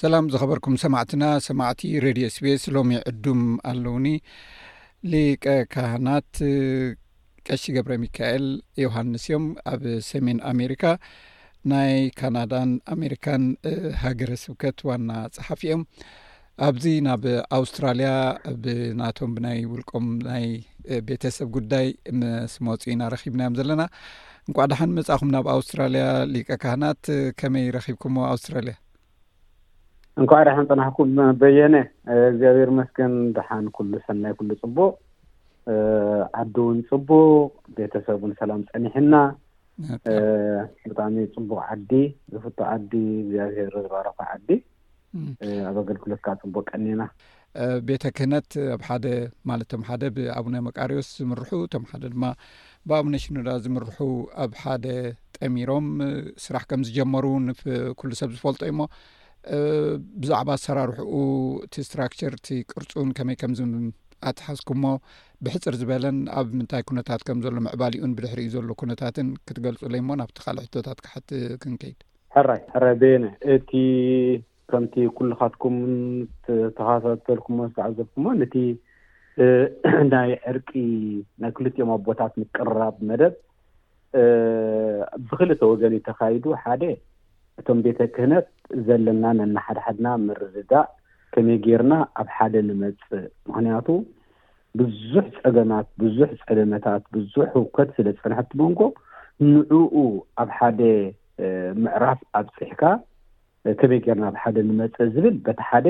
ሰላም ዝኸበርኩም ሰማዕትና ሰማዕቲ ሬድዮ ስቤስ ሎሚ ዕዱም ኣለውኒ ሊቀ ካህናት ቀሺ ገብረ ሚካኤል ዮሃንስ እዮም ኣብ ሰሜን ኣሜሪካ ናይ ካናዳን ኣሜሪካን ሃገረ ስብከት ዋና ፀሓፊ እዮም ኣብዚ ናብ ኣውስትራልያ ብናቶም ብናይ ውልቆም ናይ ቤተሰብ ጉዳይ ምስ መፁ ኢና ረኪብናዮም ዘለና እንኳዕ ደሓን መፃእኹም ናብ ኣውስትራልያ ሊቀ ካህናት ከመይ ረኪብኩምዎ ኣውስትራልያ እንኳዕ ደሓን ፀናሕኩም በየነ እግዚኣብሔር መስገን ደሓን ኩሉ ሰናይ ኩሉ ፅቡቅ ዓዲ እውን ፅቡቅ ቤተሰብን ሰላም ፀኒሕና ብጣዕሚ ፅቡቅ ዓዲ ዝፍቶ ዓዲ እግዚኣብሔር ዝባረኮ ዓዲ ኣብ ኣገልግሎት ከዓ ፅቡቅ ቀኒና። ቤተ ክህነት ኣብ ሓደ ማለት ቶም ሓደ ብኣቡነ መቃርዮስ ዝምርሑ ቶም ሓደ ድማ ብኣቡነ ሽኖዳ ዝምርሑ ኣብ ሓደ ጠሚሮም ስራሕ ከም ዝጀመሩ ኩሉ ሰብ ዝፈልጦ እዩሞ ብዛዕባ ኣሰራርሕኡ እቲ ስትራክቸር እቲ ቅርፁን ከመይ ከም ኣትሓዝኩሞ ብሕፅር ዝበለን ኣብ ምንታይ ኩነታት ከም ዘሎ ምዕባሊኡን ብድሕሪኡ ዘሎ ኩነታትን ክትገልፁለይ እሞ ናብቲ ካልእ ሕቶታት ክሓት ክንከይድ ሕራይ ሕራይ በየነ እቲ ከምቲ ኩልኻትኩም ዝተኸታተልኩሞን ዝተዓዘብኩሞን እቲ ናይ ዕርቂ ናይ ክልቲኦም ኣቦታት ምቅርራብ መደብ ብክልተ ወገን እዩ ተኻይዱ። ሓደ እቶም ቤተ ክህነት ዘለና ነናሓድሓድና ምርድዳእ ከመይ ጌርና ኣብ ሓደ ንመጽእ ምክንያቱ ብዙሕ ጸገማት ብዙሕ ጸለመታት ብዙሕ ህውከት ስለ ዝጸንሐት ሞንጎ ንዑኡ ኣብ ሓደ ምዕራፍ ኣብጺሕካ ከመይ ጌርና ኣብ ሓደ ንመጽእ ዝብል በቲ ሓደ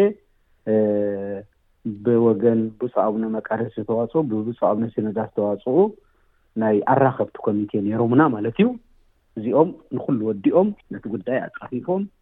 ብወገን ብጹእ ኣቡነ መቃርዮስ ዝተዋጽኡ ብብጹእ ኣቡነ ሲኖዳ ዝተዋጽኡ ናይ ኣራኸብቲ ኮሚቴ ነይሮምና ማለት እዩ እዚኦም ንኹሉ ወዲኦም ነቲ ጉዳይ ኣጻፊፎም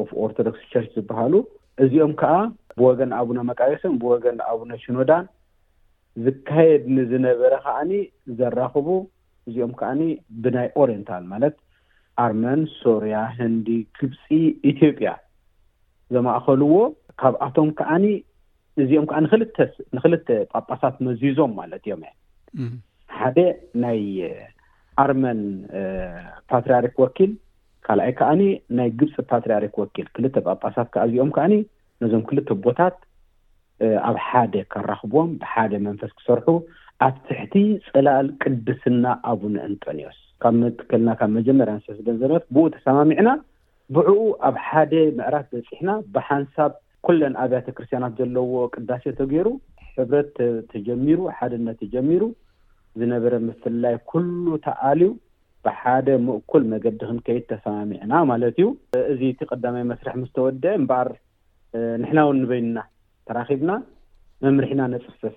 ኦፍ ኦርቶዶክስ ቸርች ዝበሃሉ እዚኦም ከዓ ብወገን ኣቡነ መቃሪሰን ብወገን ኣቡነ ሽኖዳን ዝካየድ ንዝነበረ ከዓኒ ዘራኽቡ እዚኦም ከዓኒ ብናይ ኦሬንታል ማለት ኣርመን ሶርያ ህንዲ ግብፂ ኢትዮጵያ ዘማእኸልዎ ካብኣቶም ከዓኒ እዚኦም ከዓ ንክልተ ንክልተ ጳጳሳት መዚዞም ማለት እዮም እየ ሓደ ናይ ኣርመን ፓትርያርክ ወኪል ካልኣይ ከዓኒ ናይ ግብፂ ፓትርያርክ ወኪል ክልተ ጳጳሳት ከዓ እዚኦም ከዓኒ ነዞም ክልተ ቦታት ኣብ ሓደ ከራኽቦም ብሓደ መንፈስ ክሰርሑ ኣብ ትሕቲ ፅላል ቅድስና ኣቡነ እንጦንዮስ ካብ መትከልና ካብ መጀመርያ ንሰስደን ዘበት ብኡ ተሰማሚዕና ብዕኡ ኣብ ሓደ ምዕራፍ በፂሕና ብሓንሳብ ኩለን ኣብያተ ክርስትያናት ዘለዎ ቅዳሴ ተገይሩ ሕብረት ተጀሚሩ ሓድነት ተጀሚሩ ዝነበረ ምፍልላይ ኩሉ ተኣልዩ ብሓደ ምእኩል መገዲ ክንከይድ ተሰማሚዕና ማለት እዩ። እዚ እቲ ቀዳማይ መስርሕ ምስ ተወድአ እምበኣር ንሕና እውን ንበይንና ተራኺብና መምርሒና ነጽፍፍ።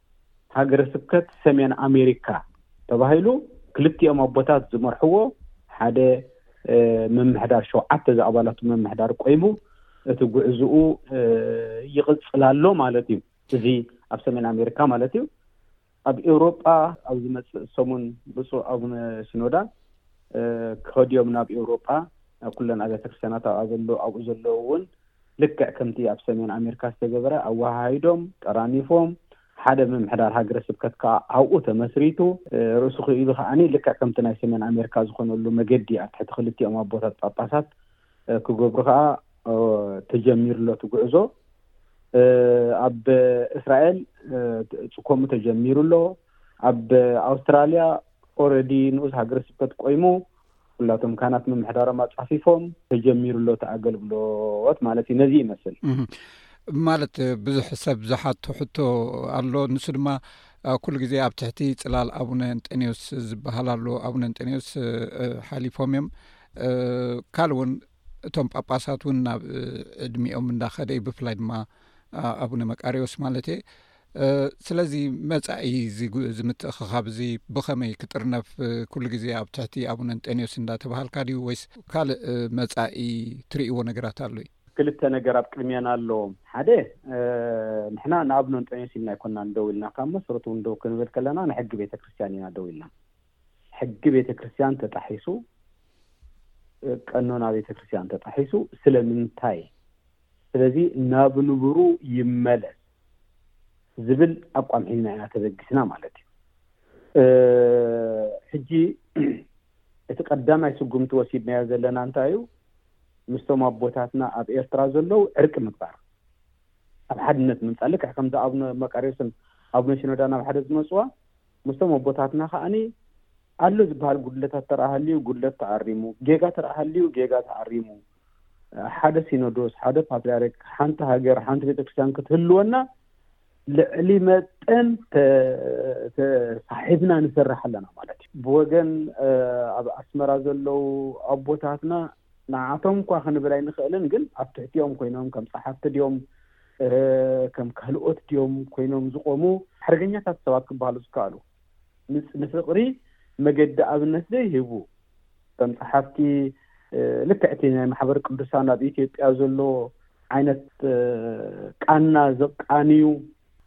ሃገረ ስብከት ሰሜን ኣሜሪካ ተባሂሉ ክልቲኦም ኣቦታት ዝመርሕዎ ሓደ ምምሕዳር ሸውዓተ ዝኣባላቱ ምምሕዳር ቆይሙ እቲ ጉዕዝኡ ይቕፅል ኣሎ ማለት እዩ እዚ ኣብ ሰሜን ኣሜሪካ ማለት እዩ ኣብ ኤውሮጳ ኣብ ዝመፅእ ሰሙን ብፁዕ ኣቡነ ሲኖዳ ክኸድዮም ናብ ኤውሮጳ ናብ ኩለን ኣብያተ ክርስትያናት ኣብኣ ዘሎ ኣብኡ ዘለዉ እውን ልክዕ ከምቲ ኣብ ሰሜን ኣሜርካ ዝተገበረ ኣወሃሂዶም ጠራኒፎም ሓደ ምምሕዳር ሃገረ ስብከት ከኣ ኣብኡ ተመስሪቱ ርእሱ ክኢሉ ከኣ ልክዕ ከምቲ ናይ ሰሜን ኣሜርካ ዝኾነሉ መገዲ ኣብ ትሕቲ ክልቲኦም ኣቦታት ጳጳሳት ክገብሩ ከኣ ተጀሚሩሎ እቲ ጉዕዞ ኣብ እስራኤል ጽኮሙ ተጀሚሩሎ ኣብ ኣውስትራልያ ኦረዲ ንኡስ ሃገረ ስብከት ቆይሙ ኩላቶም ካህናት ምምሕዳሮም ኣጻፊፎም ተጀሚሩ ኣሎ እቲ ኣገልግሎት ማለት እዩ ነዚ ይመስል ማለት ብዙሕ ሰብ ዝሓቶ ሕቶ ኣሎ ንሱ ድማ ኩሉ ግዜ ኣብ ትሕቲ ፅላል ኣቡነ እንጠኒዎስ ዝበሃል ኣሎ ኣቡነ እንጠኒዎስ ሓሊፎም እዮም ካልእ እውን እቶም ጳጳሳት እውን ናብ ዕድሚኦም እንዳኸደ እዩ ብፍላይ ድማ ኣቡነ መቃሪዎስ ማለት እየ ስለዚ መጻኢ እዚ ምትእኽኻብ እዚ ብኸመይ ክጥርነፍ ኩሉ ግዜ ኣብ ትሕቲ ኣቡነ እንጠንዮስ እንዳተባሃልካ ድዩ ወይስ ካልእ መጻኢ ትርእይዎ ነገራት ኣሎ እዩ? ክልተ ነገር ኣብ ቅድሜና ኣሎ። ሓደ ንሕና ንኣቡነ እንጠንዮስ ኢልና ኣይኮናን ደው ኢልና ካብ መሰረቱ እውን ደው ክንብል ከለና ንሕጊ ቤተክርስትያን ኢና ደው ኢልና። ሕጊ ቤተ ክርስቲያን ተጣሒሱ፣ ቀኖና ቤተ ክርስቲያን ተጣሒሱ ስለምንታይ? ስለዚ ናብ ንቡሩ ይመለስ ዝብል ኣቋም ሒዝና ኢና ተበጊስና ማለት እዩ። ሕጂ እቲ ቀዳማይ ስጉምቲ ወሲድናዮ ዘለና እንታይ እዩ? ምስቶም ኣቦታትና ኣብ ኤርትራ ዘለዉ ዕርቂ ምግባር ኣብ ሓድነት ምምፃእ ልክዕ ከምዚ ኣብነ መቃርዮስን ኣብነ ሽኖዳን ኣብ ሓደ ዝመፅዋ ምስቶም ኣቦታትና ከኣ ኣሎ ዝበሃል ጉድለታት ተርኣ ሃልዩ ጉድለት ተኣሪሙ፣ ጌጋ ተርኣ ሃልዩ ጌጋ ተኣሪሙ፣ ሓደ ሲኖዶስ፣ ሓደ ፓትርያርክ፣ ሓንቲ ሃገር፣ ሓንቲ ቤተ ክርስቲያን ክትህልወና ልዕሊ መጠን ተሳሒብና ንሰርሕ ኣለና ማለት እዩ። ብወገን ኣብ ኣስመራ ዘለዉ ኣቦታትና ንዓቶም እኳ ክንብል ኣይንኽእልን፣ ግን ኣብ ትሕቲኦም ኮይኖም ከም ጸሓፍቲ ድዮም እረ ከም ካልኦት ድዮም ኮይኖም ዝቖሙ ሓርገኛታት ሰባት ክበሃሉ ዝከኣሉ? ምስ ንፍቕሪ መገዲ ኣብነት ዘይህቡ ከም ጸሓፍቲ ልክዕ እቲ ናይ ማሕበር ቅዱሳን ኣብ ኢትዮጵያ ዘሎ ዓይነት ቃና ዘቃንዩ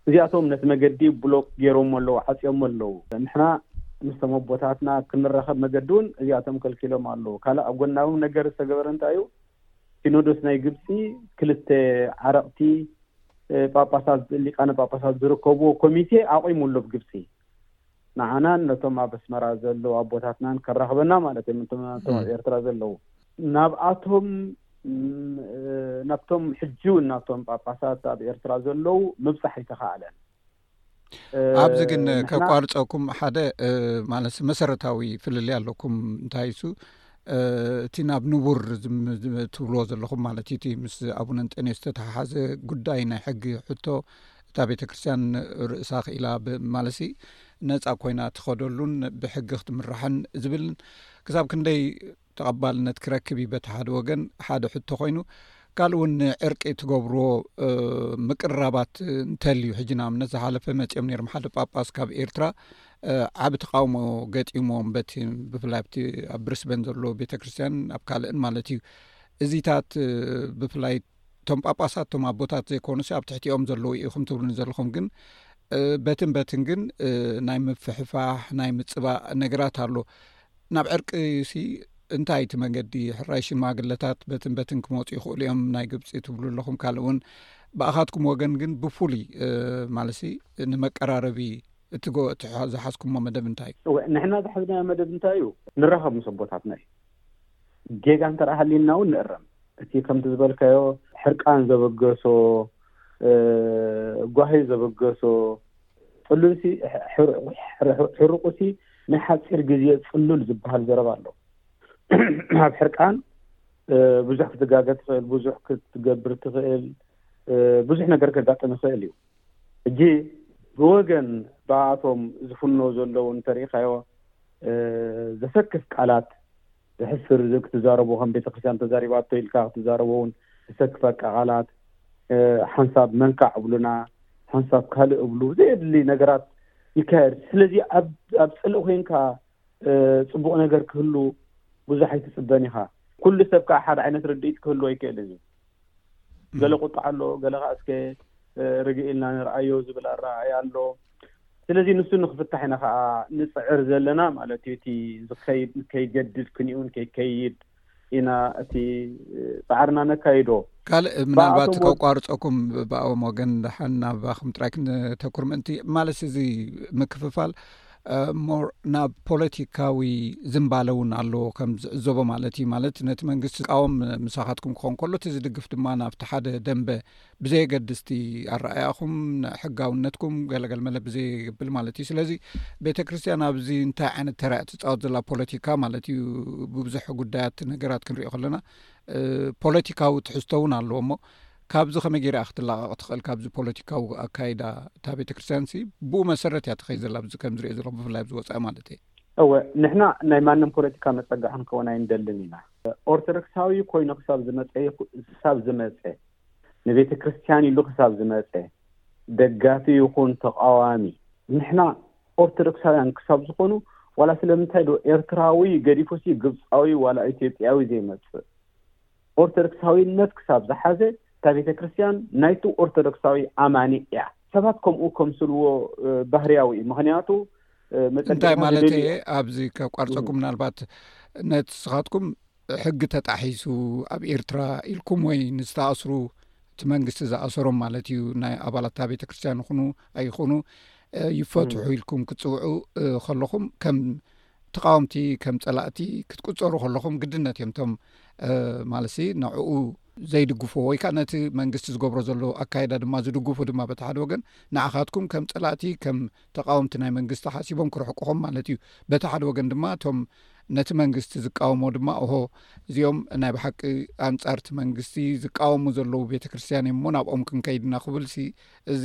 እዚኣቶም ነቲ መገዲ ብሎክ ገይሮሞ ኣለዉ፣ ዓጽዮሞ ኣለዉ። ንሕና ምስቶም ኣቦታትና ክንራኸብ መገዲ እውን እዚኣቶም ከልኪሎም ኣለዉ። ካልእ ኣብ ጎናዊ ነገር ዝተገበረ እንታይ እዩ? ሲኖዶስ ናይ ግብፂ ክልተ ዓረቕቲ ጳጳሳት ሊቃነ ጳጳሳት ዝርከብዎ ኮሚቴ ኣቑሙ ኣሎ ብግብፂ ንዓናን ነቶም ኣብ ኣስመራ ዘለዉ ኣቦታትናን ከራኽበና ማለት እዮም እቶም ኣብ ኤርትራ ዘለዉ ናብኣቶም ናብቶም ሕጂ እውን ናቶም ጳጳሳት ኣብ ኤርትራ ዘለዉ ምብፃሕ ኣይተኸኣለን ኣብዚ ግን ከቋርፀኩም ሓደ ማለት መሰረታዊ ፍልል ኣለኩም እንታይ ሱ እቲ ናብ ንቡር ትብልዎ ዘለኹም ማለት እዩ እቲ ምስ ኣቡነ ንጠኒዮ ዝተተሓሓዘ ጉዳይ ናይ ሕጊ ሕቶ እታ ቤተ ክርስትያን ርእሳ ክኢላ ብማለሲ ነፃ ኮይና ትኸደሉን ብሕጊ ክትምራሕን ዝብልን ክሳብ ክንደይ ተቐባልነት ክረክብ እዩ በቲ ሓደ ወገን ሓደ ሕቶ ኮይኑ ካልእ እውን ንዕርቂ ትገብርዎ ምቅርራባት እንተልዩ ሕጂ ንኣብነት ዝሓለፈ መፂኦም ነይሮም ሓደ ጳጳስ ካብ ኤርትራ ዓብ ተቃውሞ ገጢሞም በቲ ብፍላይ ኣብቲ ኣብ ብሪስበን ዘሎ ቤተክርስትያን ኣብ ካልእን ማለት እዩ እዚታት ብፍላይ እቶም ጳጳሳት እቶም ኣቦታት ዘይኮኑሲ ኣብ ትሕቲኦም ዘለዉ ኢኹም ትብሉ ዘለኹም ግን በትን በትን ግን ናይ ምፍሕፋሕ ናይ ምፅባእ ነገራት ኣሎ ናብ ዕርቂ ሲ እንታይ እቲ መንገዲ ሕራይ ሽማግለታት በትን በትን ክመፁ ይኽእሉ እዮም ናይ ግብፂ ትብሉ ኣለኹም ካልእ እውን ብኣኻትኩም ወገን ግን ብፍሉይ ማለት ንመቀራረቢ እቲዝሓዝኩሞ መደብ እንታይ እዩ ንሕና ዝሓዝናዮ መደብ እንታይ እዩ ንራኸብ ምስ ኣቦታትና እዩ ጌጋ እንተደኣ ሃልዩና ውን ንእረም። እቲ ከምቲ ዝበልካዮ ሕርቃን ዘበገሶ ጓሂ ዘበገሶ ጽሉልሲ ሕርቁሲ ናይ ሓጺር ግዜ ጽሉል ዝበሃል ዘረባ ኣሎ። ኣብ ሕርቃን ብዙሕ ክትጋገ ትኽእል፣ ብዙሕ ክትገብር ትኽእል፣ ብዙሕ ነገር ከጋጥም ይኽእል እዩ። ሕጂ ብወገን ብኣቶም ዝፍኖ ዘለው እንተሪኢካዮ ዘሰክፍ ቃላት ዘሕፍር ክትዛረቦ ከም ቤተክርስትያን ተዛሪባቶ ኢልካ ክትዛረቦ እውን ዘሰክፍ ኣቃቃላት ሓንሳብ መንካዕ እብሉና ሓንሳብ ካልእ እብሉ ዘየድሊ ነገራት ይካየድ ስለዚ ኣብ ፅልእ ኮይንካ ፅቡቅ ነገር ክህሉ ብዙሕ ኣይትፅበን ኢካ ኩሉ ሰብ ከዓ ሓደ ዓይነት ርድኢት ክህልዎ ኣይክእልን እዩ ገለ ቁጥዓ ኣሎ፣ ገለ ከኣ እስከ ርግእ ኢልና ንርኣዮ ዝብል ኣረኣእያ ኣሎ። ስለዚ ንሱ ንክፍታሕ ኢና ከኣ ንጽዕር ዘለና ማለት እዩ። እቲ ዝኸይድ ከይገድድ ክንዩን ከይከይድ ኢና እቲ ጻዕርና ነካይዶ። ካልእ ምናልባት ከቋርጸኩም ብኣኦም ወገን ደሓን ናባኹም ጥራይ ክተኩር ምእንቲ ማለት እዚ ምክፍፋል ሞር ናብ ፖለቲካዊ ዝምባለ እውን ኣለዎ ከም ዝዕዘቦ ማለት እዩ ማለት ነቲ መንግስቲ ዝቃወም ምሳኻትኩም ክኾን ከሎ እቲ ዝድግፍ ድማ ናብቲ ሓደ ደንበ ብዘየገድስቲ ኣረኣያኹም ሕጋውነትኩም ገለገል መለ ብዘይብል ማለት እዩ ስለዚ ቤተ ክርስትያን ኣብዚ እንታይ ዓይነት ተራያ ትፃወት ዘላ ፖለቲካ ማለት እዩ ብብዙሕ ጉዳያት ነገራት ክንሪኦ ከለና ፖለቲካዊ ትሕዝቶ እውን ኣለዎ ሞ ካብዚ ከመይ ጌራ እያ ክትላቐቕ ትኽእል ካብዚ ፖለቲካዊ ኣካይዳ እታ ቤተክርስትያንሲ ብኡ መሰረት እያ ትኸይድ ዘላ ኣብዚ ከም ዝሪኦ ዘለኹ ብፍላይ ኣብዚ ወፃኢ ማለት እየ። እወ ንሕና ናይ ማንም ፖለቲካ መፀገዒ ክንከውን ኣይንደልን ኢና። ኦርቶዶክሳዊ ኮይኑ ክሳብ ዝመፀ ክሳብ ዝመፀ ንቤተክርስትያን ኢሉ ክሳብ ዝመፀ ደጋፊ ይኹን ተቓዋሚ ንሕና ኦርቶዶክሳውያን ክሳብ ዝኾኑ ዋላ ስለምንታይ ዶ ኤርትራዊ ገዲፉሲ ግብፃዊ ዋላ ኢትዮጵያዊ ዘይመፅእ ኦርቶዶክሳዊነት ክሳብ ዝሓዘ እታ ቤተ ክርስትያን ናይቲ ኦርቶዶክሳዊ ኣማኒ እያ። ሰባት ከምኡ ከምስልዎ ባህርያዊ እዩ ምክንያቱ እንታይ ማለት እየ ኣብዚ ከቋርፀኩም ምናልባት ነቲ ስኻትኩም ሕጊ ተጣሒሱ ኣብ ኤርትራ ኢልኩም ወይ ንዝተኣስሩ እቲ መንግስቲ ዝኣሰሮም ማለት እዩ ናይ ኣባላትታ ቤተ ክርስትያን ይኹኑ ኣይኹኑ ይፈትሑ ኢልኩም ክትፅውዑ ከለኹም ከም ተቃወምቲ ከም ጸላእቲ ክትቁጸሩ ከለኹም ግድነት እዮም ቶም ማለት ንዕኡ ዘይድግፉ ወይ ከዓ ነቲ መንግስቲ ዝገብሮ ዘሎ ኣካይዳ ድማ ዝድግፉ ድማ በቲ ሓደ ወገን ንዓኻትኩም ከም ፀላእቲ ከም ተቃወምቲ ናይ መንግስቲ ሓሲቦም ክርሕቁኹም ማለት እዩ በቲ ሓደ ወገን ድማ እቶም ነቲ መንግስቲ ዝቃወሞ ድማ እሆ እዚኦም ናይ ብሓቂ ኣንፃርቲ መንግስቲ ዝቃወሙ ዘለዉ ቤተ ክርስትያን እዩሞ ናብኦም ክንከይድና ክብል እዚ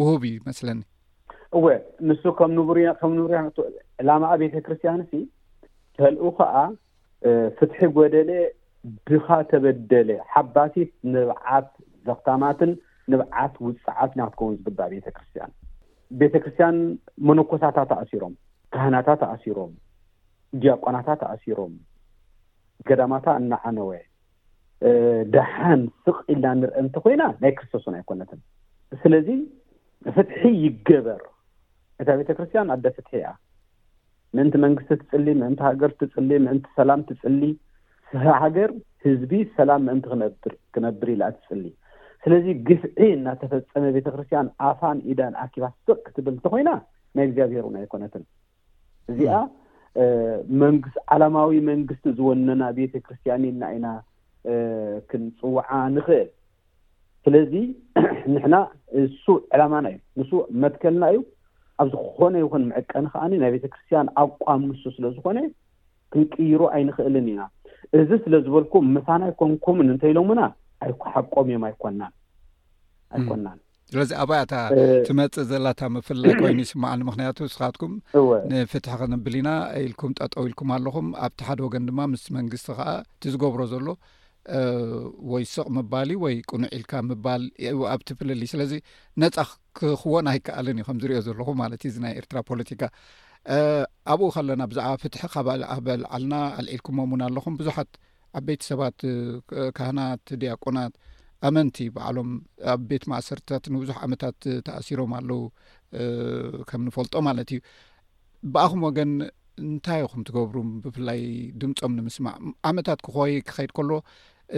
ውሁብ እዩ መስለኒ እወ ንሱ ከም ንቡር ከም ንቡር ዕላማ ኣብያተ ክርስቲያን ሲ ተልኡ ከዓ ፍትሒ ጎደለ ድኻ ተበደለ ሓባሲት ንብዓት ዘኽታማትን ንብዓት ውፅዓት ናትከውን ዝግባእ ቤተ ክርስቲያን ቤተ ክርስቲያን መነኮሳታ ተኣሲሮም ካህናታ ተኣሲሮም ዲያቆናታ ተኣሲሮም ገዳማታ እናዓነወ ደሓን ስቕ ኢልና ንርአ እንተኮይና ናይ ክርስቶስ እውን ኣይኮነትን ስለዚ ፍትሒ ይገበር እታ ቤተ ክርስትያን ኣደ ፍትሒ እያ ምእንቲ መንግስቲ ትፅሊ ምእንቲ ሃገር ትፅሊ ምእንቲ ሰላም ትፅሊ ሃገር ህዝቢ ሰላም ምእንቲ ክነብር ክነብር ኢላ ትፅሊ ስለዚ ግፍዒ እናተፈፀመ ቤተ ክርስትያን ኣፋን ኢዳን ኣኪባ ስቕ ክትብል እንተኮይና ናይ እግዚኣብሄር እውን ኣይኮነትን እዚኣ መንግስ ዓላማዊ መንግስቲ ዝወነና ቤተ ክርስቲያን ኢልና ኢና ክንጽውዓ ንኽእል ስለዚ ንሕና እሱ ዕላማና እዩ ንሱ መትከልና እዩ ኣብ ዝኾነ ይኹን መዕቀኒ ከዓኒ ናይ ቤተ ክርስቲያን ኣቋም ንሱ ስለ ዝኾነ ክንቅይሮ ኣይንኽእልን ኢና እዚ ስለ ዝበልኩም ምሳና ኣይኮንኩምን እንተኢሎምና ኣይኮሓቆም እዮም ኣይኮናን ኣይኮናን ስለዚ ኣባያ እታ ትመፅእ ዘላ እታ ምፍልላይ ኮይኑ ይስማዓኒ ምክንያቱ ንስኻትኩም ንፍትሒ ክንብል ኢና ኢልኩም ጠጠው ኢልኩም ኣለኹም ኣብቲ ሓደ ወገን ድማ ምስ መንግስቲ ከዓ እቲ ዝገብሮ ዘሎ ወይ ስቕ ምባል እዩ ወይ ቅኑዕ ኢልካ ምባል ኣብቲ ፍልል ስለዚ ነፃ ክክወን ኣይከኣልን እዩ ከምዝሪኦ ዘለኹ ማለት እዩ እዚ ናይ ኤርትራ ፖለቲካ ኣብኡ ከለና ብዛዕባ ፍትሒ ካብ ኣበልዓልና ኣልዒልኩሞም እውን ኣለኹም ብዙሓት ዓበይቲ ሰባት ካህናት ድያቆናት ኣመንቲ በዓሎም ኣብ ቤት ማእሰርትታት ንብዙሕ ዓመታት ተኣሲሮም ኣለው ከም ንፈልጦ ማለት እዩ ብኣኹም ወገን እንታይ ኹም ትገብሩ ብፍላይ ድምፆም ንምስማዕ ዓመታት ክኾይ ክኸይድ ከሎ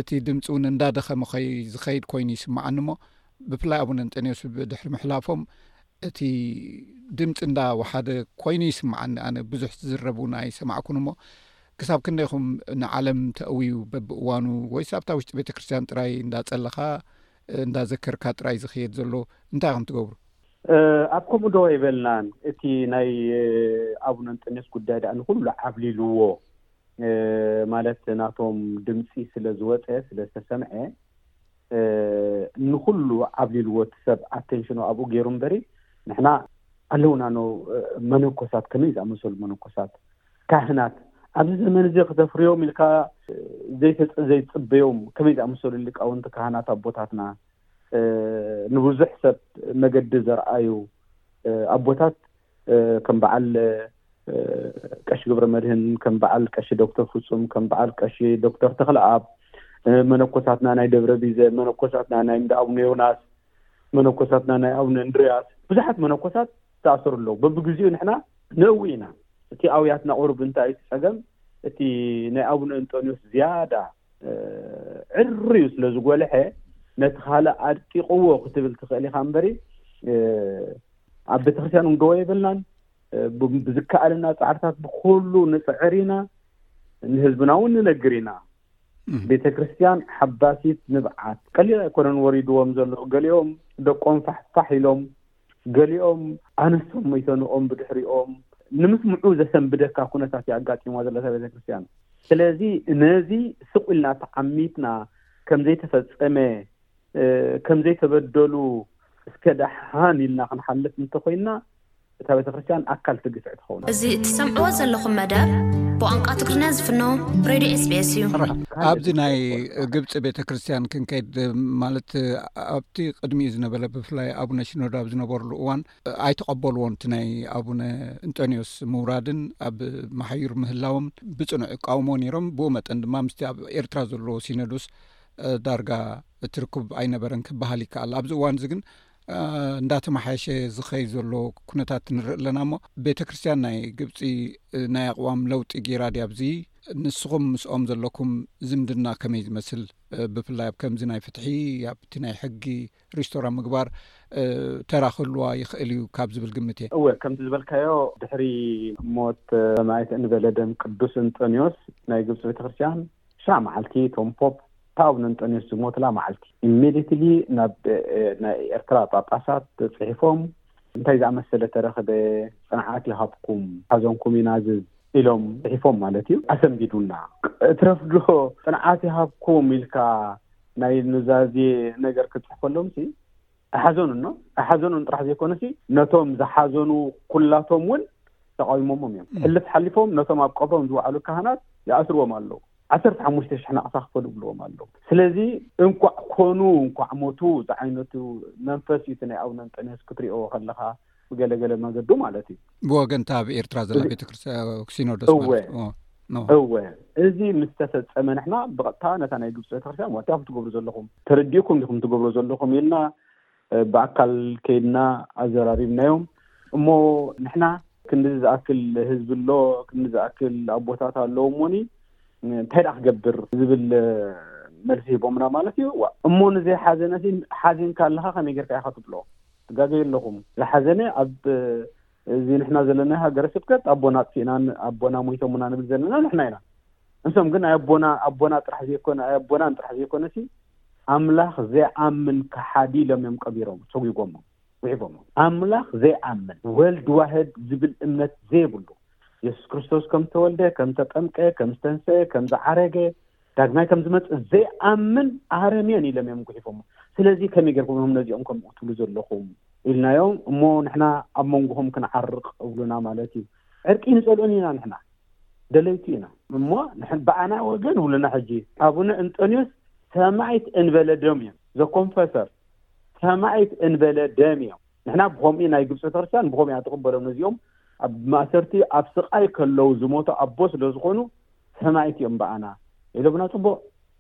እቲ ድምፂ እውን እንዳደኸመ ኸይ ዝኸይድ ኮይኑ ይስማዓኒ ሞ ብፍላይ ኣቡነ እንጠንዮስ ድሕሪ ምሕላፎም እቲ ድምፂ እንዳ ወሓደ ኮይኑ ይስማዓኒ ኣነ ብዙሕ ዝዝረብ እውን ኣይሰማዕኩን ሞ ክሳብ ክንደይ ኹም ንዓለም ተእውዩ በብእዋኑ ወይስ ኣብታ ውሽጢ ቤተ ክርስትያን ጥራይ እንዳጸለኻ እንዳዘከርካ ጥራይ ዝኸየድ ዘሎ እንታይ ኹም ትገብሩ? ኣብ ከምኡ ዶ ኣይበልናን እቲ ናይ ኣቡነ እንጠንዮስ ጉዳይ ድኣ ንኹሉ ዓብሊልዎ ማለት ናቶም ድምጺ ስለ ዝወጸ ስለ ዝተሰምዐ ንኹሉ ዓብሊልዎ እቲ ሰብ ኣቴንሽኑ ኣብኡ ገይሩ እምበሪ ንሕና ኣለውና ኖ መነኮሳት ከመይ ዝኣመሰሉ መነኮሳት ካህናት ኣብዚ ዘመን እዚ ክተፍርዮም ኢልካ ዘይትፅበዮም ከመይ ዝኣመሰሉ ሊቃውንቲ ካህናት ኣቦታትና ንብዙሕ ሰብ መገዲ ዘርኣዩ ኣቦታት ከም በዓል ቀሺ ግብረ መድህን ከም በዓል ቀሺ ዶክተር ፍፁም ከም በዓል ቀሺ ዶክተር ተክለኣብ መነኮሳትና ናይ ደብረ ቢዘ መነኮሳትና ናይ እንዳ ኣቡነ ዮናስ መነኮሳትና ናይ ኣቡነ እንድርያስ ብዙሓት መነኮሳት ዝተኣሰሩ ኣለዉ በብግዜኡ ንሕና ነእዊ ኢና እቲ ኣውያትና ቁሩብ እንታይ እቲ ፀገም እቲ ናይ ኣቡነ እንጦንዮስ ዝያዳ ዕርዩ ስለ ዝጎልሐ ነቲ ካልእ ኣድቂቕዎ ክትብል ትኽእል ኢኻ እምበሪ ኣብ ቤተክርስትያን ንገወ የብልናን ብዝከኣለና ፃዕርታት ብኩሉ ንፅዕር ኢና ንህዝብና እውን ንነግር ኢና ቤተክርስትያን ሓባሲት ንብዓት ቀሊል ኣይኮነን ወሪድዎም ዘሎ ገሊኦም ደቆም ፋሕፋሕ ኢሎም ገሊኦም ኣንስቶም መይተንኦም ብድሕሪኦም ንምስምዑ ዘሰንብደካ ኩነታት እዩ ኣጋጢሞ ዘለታ ቤተክርስትያን ስለዚ ነዚ ስቅ ኢልና ተዓሚትና ከምዘይተፈፀመ ከምዘይተበደሉ እስከ ደሓን ኢልና ክንሓልፍ እንተኮይንና እታ ቤተክርስትያን ኣካል እቲ ግፍዒ ትኸውን ኣላ። እዚ እትሰምዕዎ ዘለኹም መደብ ብቋንቋ ትግርኛ ዝፍኖ ሬድዮ ኤስቢኤስ እዩ። ኣብዚ ናይ ግብፂ ቤተክርስትያን ክንከይድ ማለት ኣብቲ ቅድሚኡ ዝነበረ ብፍላይ ኣቡነ ሽኖዶ ኣብ ዝነበርሉ እዋን ኣይተቐበልዎን እቲ ናይ ኣቡነ እንጠንዮስ ምውራድን ኣብ መሓዩር ምህላዎም ብፅኑዕ ይቃውሞ ነይሮም ብኡ መጠን ድማ ምስቲ ኣብ ኤርትራ ዘለዎ ሲኖዶስ ዳርጋ እትርክብ ኣይነበረን ክበሃል ይከኣል ኣብዚ እዋን እዚ ግን እንዳተመሓየሸ ዝኸይ ዘሎ ኩነታት ንርኢ ኣለና እሞ ቤተ ክርስትያን ናይ ግብፂ ናይ ኣቕዋም ለውጢ ጌራ ድ ኣብዚ ንስኹም ምስኦም ዘለኩም ዝምድና ከመይ ዝመስል ብፍላይ ኣብ ከምዚ ናይ ፍትሒ ኣብቲ ናይ ሕጊ ሪስቶራ ምግባር ተራክህልዋ ይኽእል እዩ ካብ ዝብል ግምት እየ እወ ከምቲ ዝበልካዮ ድሕሪ ሞት ሰማይት እንበለ ደም ቅዱስ እንጠንዮስ ናይ ግብፂ ቤተክርስትያን ሽዓ መዓልቲ ቶም ፖፕ እታ ኣቡነ እንጦንዮስ ዝሞትላ መዓልቲ ኢሜዲትሊ ናብ ናይ ኤርትራ ጳጳሳት ጽሒፎም እንታይ ዝኣመሰለ ተረኽበ ጽንዓት ይሃብኩም ሓዘንኩም ይናዝዝ ኢሎም ጽሒፎም ማለት እዩ ኣሰንቢዱና እትረፍዶ ጽንዓት ይሃብኩም ኢልካ ናይ ኑዛዜ ነገር ክትጽሕፈሎም ሲ ኣይሓዘኑን ኣይሓዘኑን ጥራሕ ዘይኮነሲ ነቶም ዝሓዘኑ ኩላቶም እውን ተቃዊሞሞም እዮም ሕልፍ ሓሊፎም ነቶም ኣብ ቀብሮም ዝወዓሉ ካህናት ይኣስርዎም ኣለዉ ዓሰርተ ሓሙሽተ ሽሕ ናቕሳ ክፈሉ ብልዎም ኣለዉ ስለዚ እንኳዕ ኮኑ እንኳዕ ሞቱ ዝዓይነቱ መንፈስ እዩ እቲ ናይ ኣውነንጠንዮስ ክትሪኦዎ ከለካ ብገለገለ መገዱ ማለት እዩ ብወገንታ ኣብ ኤርትራ ዘላ ቤተክርስቲያንሲኖዶስ እወ እዚ ምስ ተፈፀመ ንሕና ብቐጥታ ነታ ናይ ግብፂ ቤተክርስትያን ዋትያ ኩም ትገብሩ ዘለኹም ተረዲኡኩም ዲኹም ትገብሩ ዘለኹም ኢልና ብኣካል ከይድና ኣዘራሪብናዮም እሞ ንሕና ክንዲዚ ዝኣክል ህዝቢ ኣሎ ክንዲ ዝኣክል ኣቦታት ኣለዉ ሞኒ እንታይ ድኣ ክገብር ዝብል መልሲ ሂቦምና ማለት እዩ እሞ ንዘይሓዘነሲ ሓዚንካ ኣለካ ከመይ ጌርካ ኢካ ትብሎ ትጋገዩ ኣለኹም። ዝሓዘነ ኣብ እዚ ንሕና ዘለናዮ ሃገረ ስብከት ኣቦና ኣጥፊእና ኣቦና ሞይቶሙና ንብል ዘለና ንሕና ኢና። እንሶም ግን ኣይ ኣቦና ኣቦና ጥራሕ ዘይኮነ ኣይ ኣቦናን ጥራሕ ዘይኮነሲ ኣምላኽ ዘይኣምን ከሓዲ ኢሎም እዮም ቀቢሮም ሰጒጎሞ ውሒቦሞ። ኣምላኽ ዘይኣምን ወልድ ዋህድ ዝብል እምነት ዘይብሉ የሱስ ክርስቶስ ከም ዝተወልደ ከም ዝተጠምቀ ከም ዝተንሰኤ ከም ዝዓረገ ዳግማይ ከም ዝመጽእ ዘይኣምን ኣረሜን ኢሎም እዮም ጉሒፎሞ ስለዚ ከመይ ጌርኩም እዮም ነዚኦም ከምኡ ትብሉ ዘለኹም ኢልናዮም እሞ ንሕና ኣብ መንጎኹም ክንዓርቕ እብሉና ማለት እዩ ዕርቂ ንጸልኡን ኢና ንሕና ደለይቲ ኢና እሞ ብኣና ወገን እብሉና ሕጂ ኣቡነ እንጦንዮስ ሰማይት እንበለ ደም እዮም ዘኮንፈሰር ሰማይት እንበለ ደም እዮም ንሕና ብከምኡ ናይ ግብጺ ቤተክርስትያን ብከምኡ እያ ትቅበሎም ነዚኦም ኣብ ማእሰርቲ ኣብ ስቃይ ከለው ዝሞቱ ኣቦ ስለ ዝኮኑ ሰማኢት እዮም ብኣና ኢሎምና ጽቡቅ